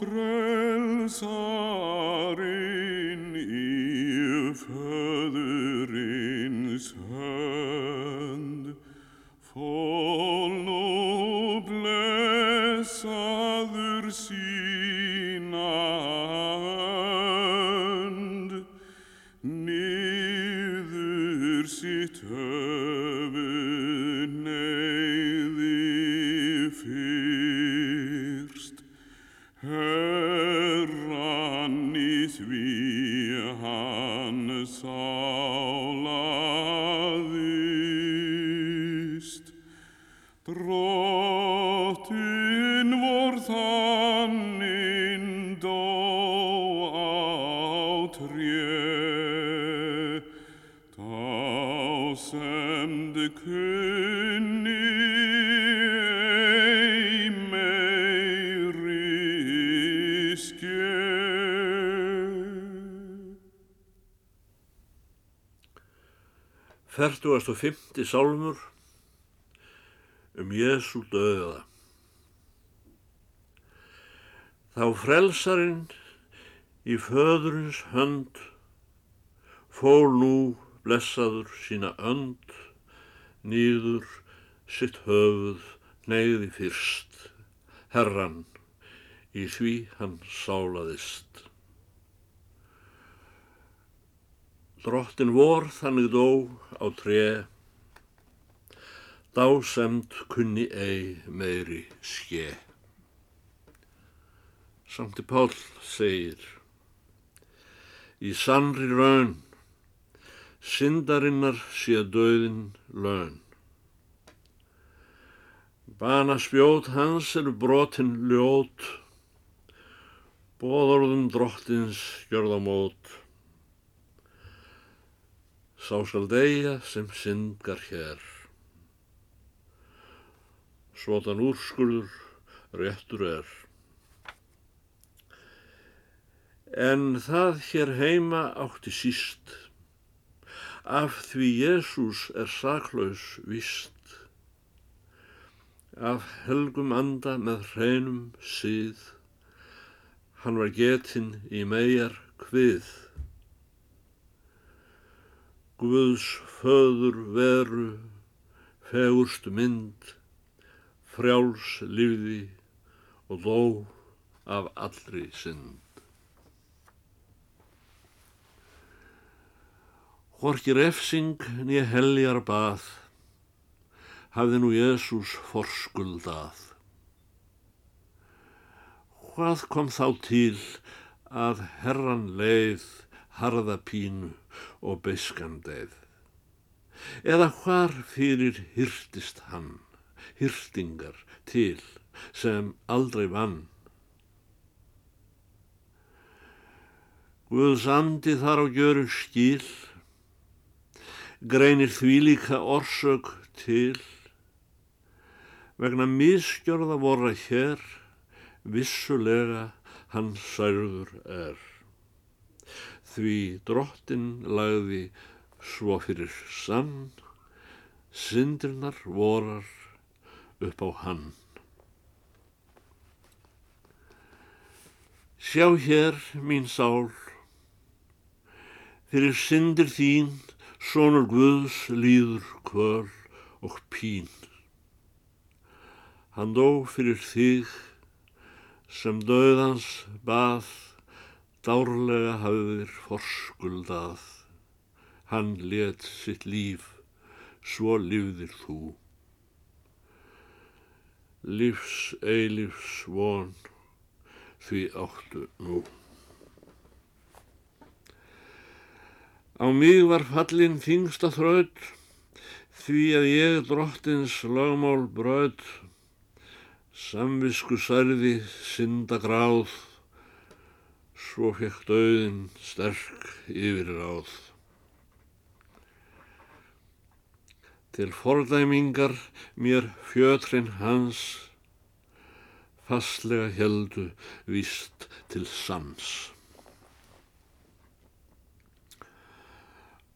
frelsarinn í föðurins hönd, fól nú blessaður sína hönd, niður sitt höfun Herran í því hann sálaðist. Drottin vor þannig dó á tré, þá sem þau kunni Fertugast og fymti sálmur um Jésu döða. Þá frelsarinn í föðurins hönd fól nú blessaður sína önd nýður sitt höfuð neyði fyrst herran í því hann sálaðist. Drottin vor þannig dó á tré, dásemd kunni ei meiri ske. Samti Páll segir, í sannri raun, syndarinnar sé döðin laun. Bana spjót hans eru brotin ljót, bóðorðum drottins gjörðamót. Sá skal deyja sem syndgar hér. Svotan úrskurður réttur er. En það hér heima átti síst, af því Jésús er saklaus vist, af helgum anda með hreinum síð, hann var getinn í megar hvið. Guðs föður veru, fegurst mynd, frjáls lífði og dó af allri synd. Hvorki refsing nýja heljar bað, hafði nú Jésús forskuldað. Hvað kom þá til að herran leið harða og beiskandeið? Eða hvar fyrir hyrtist hann, hyrtingar til sem aldrei vann? Guðs andi þar á gjöru skil, greinir því líka orsök til, vegna miskjörða vorra hér, vissulega hann særður er. Því drottin lagði svo fyrir sann, syndrinar vorar upp á hann. Sjá hér, mín sál, fyrir syndir þín, sonur Guðs líður kvöl og pín. Hann dó fyrir þig sem döðans bað, dárlega hafðir forskuldað. Hann let sitt líf, svo lífðir þú. Lífs eilífs von, því áttu nú. Á mig var fallin þingsta þraut, því að ég drottins lögmál braut, samvisku særði synda gráð, svo fekk döðin sterk yfir ráð. Til fordæmingar mér fjötrin hans, fastlega heldu víst til sans.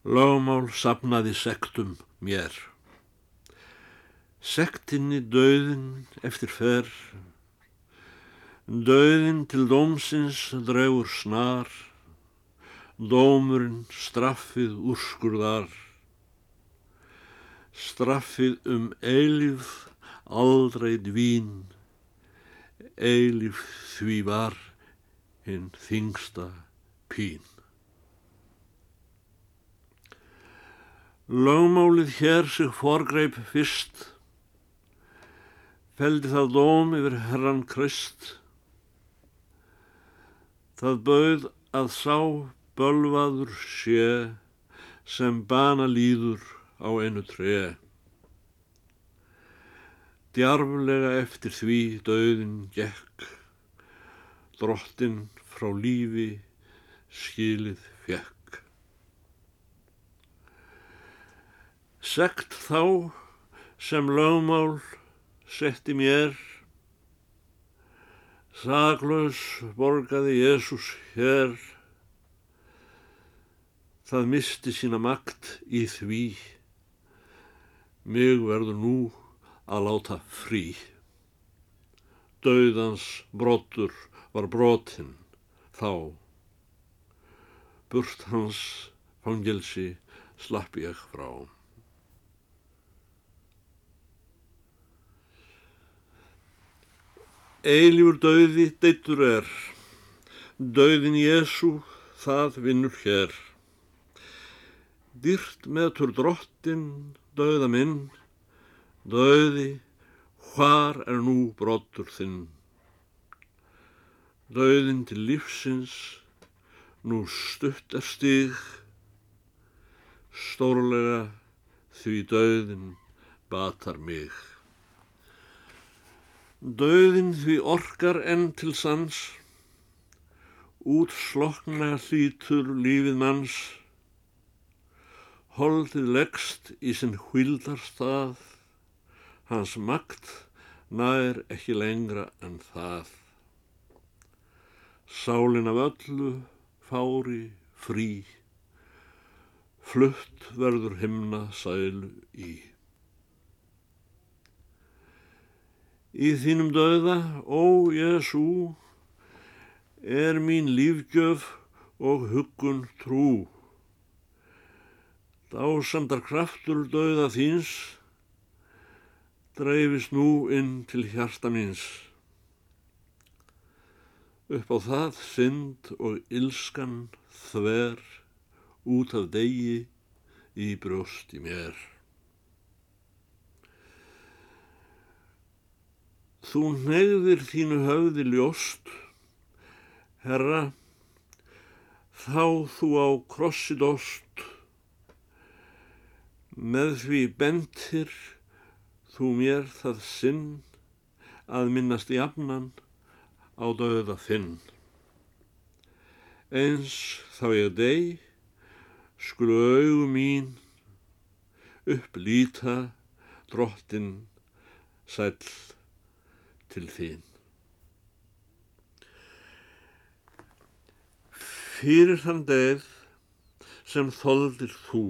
Lögmál sapnaði sektum mér. Sektinni döðin eftir fer, Dauðin til dómsins draugur snar, dómurinn straffið úrskurðar, straffið um eilif aldrei dvín, eilif því var hinn þingsta pín. Lögmálið hér sig forgreip fyrst, feldi það dóm yfir herran Krist, Það bauð að sá bölvaður sé sem bana líður á einu tre. Djarflega eftir því döðin gekk, drottin frá lífi skilið fekk. Sekt þá sem lögmál setti mér Saklaus borgaði Jésús hér, það misti sína makt í því, mig verður nú að láta frí. Dauðans brotur var brotinn þá, burt hans fangelsi slapp ég frá. Eilífur dauði deittur er, dauðin Jésu það vinnur hér. Dýrt meðtur drottin dauða minn, dauði hvar er nú brottur þinn. Dauðin til lífsins, nú stutt er stíg, stórlega því dauðin batar mig. Dauðin því orkar enn til sans, út slokna hlítur lífið manns, holdið leggst í sinn hvildarstað, hans makt nær ekki lengra en það. Sálin af öllu fári frí, flutt verður himna sælu í. Í þínum döða, ó Jésú, er mín lífgjöf og huggun trú. Dásandar kraftur döða þíns, dreifist nú inn til hjarta míns. Upp á það synd og ilskan þver út af degi í brjóst í mér. Þú neyðir þínu höfði ljóst, herra, þá þú á krossi dost, með því bentir þú mér það sinn að minnast jafnan á döða þinn. Eins þá ég deg, skulu augu mín upplýta drottin sæl til þín. Fyrir þann degð sem þoldir þú.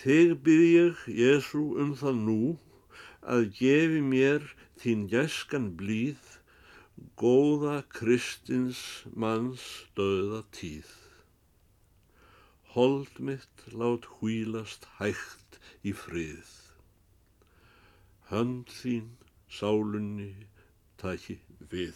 Þig byrð ég, Jésu, um það nú að gefi mér þín gæskan blíð, góða kristins manns döða tíð. Hold mitt lát hvílast hægt í frið hönd þín sálunni taki við.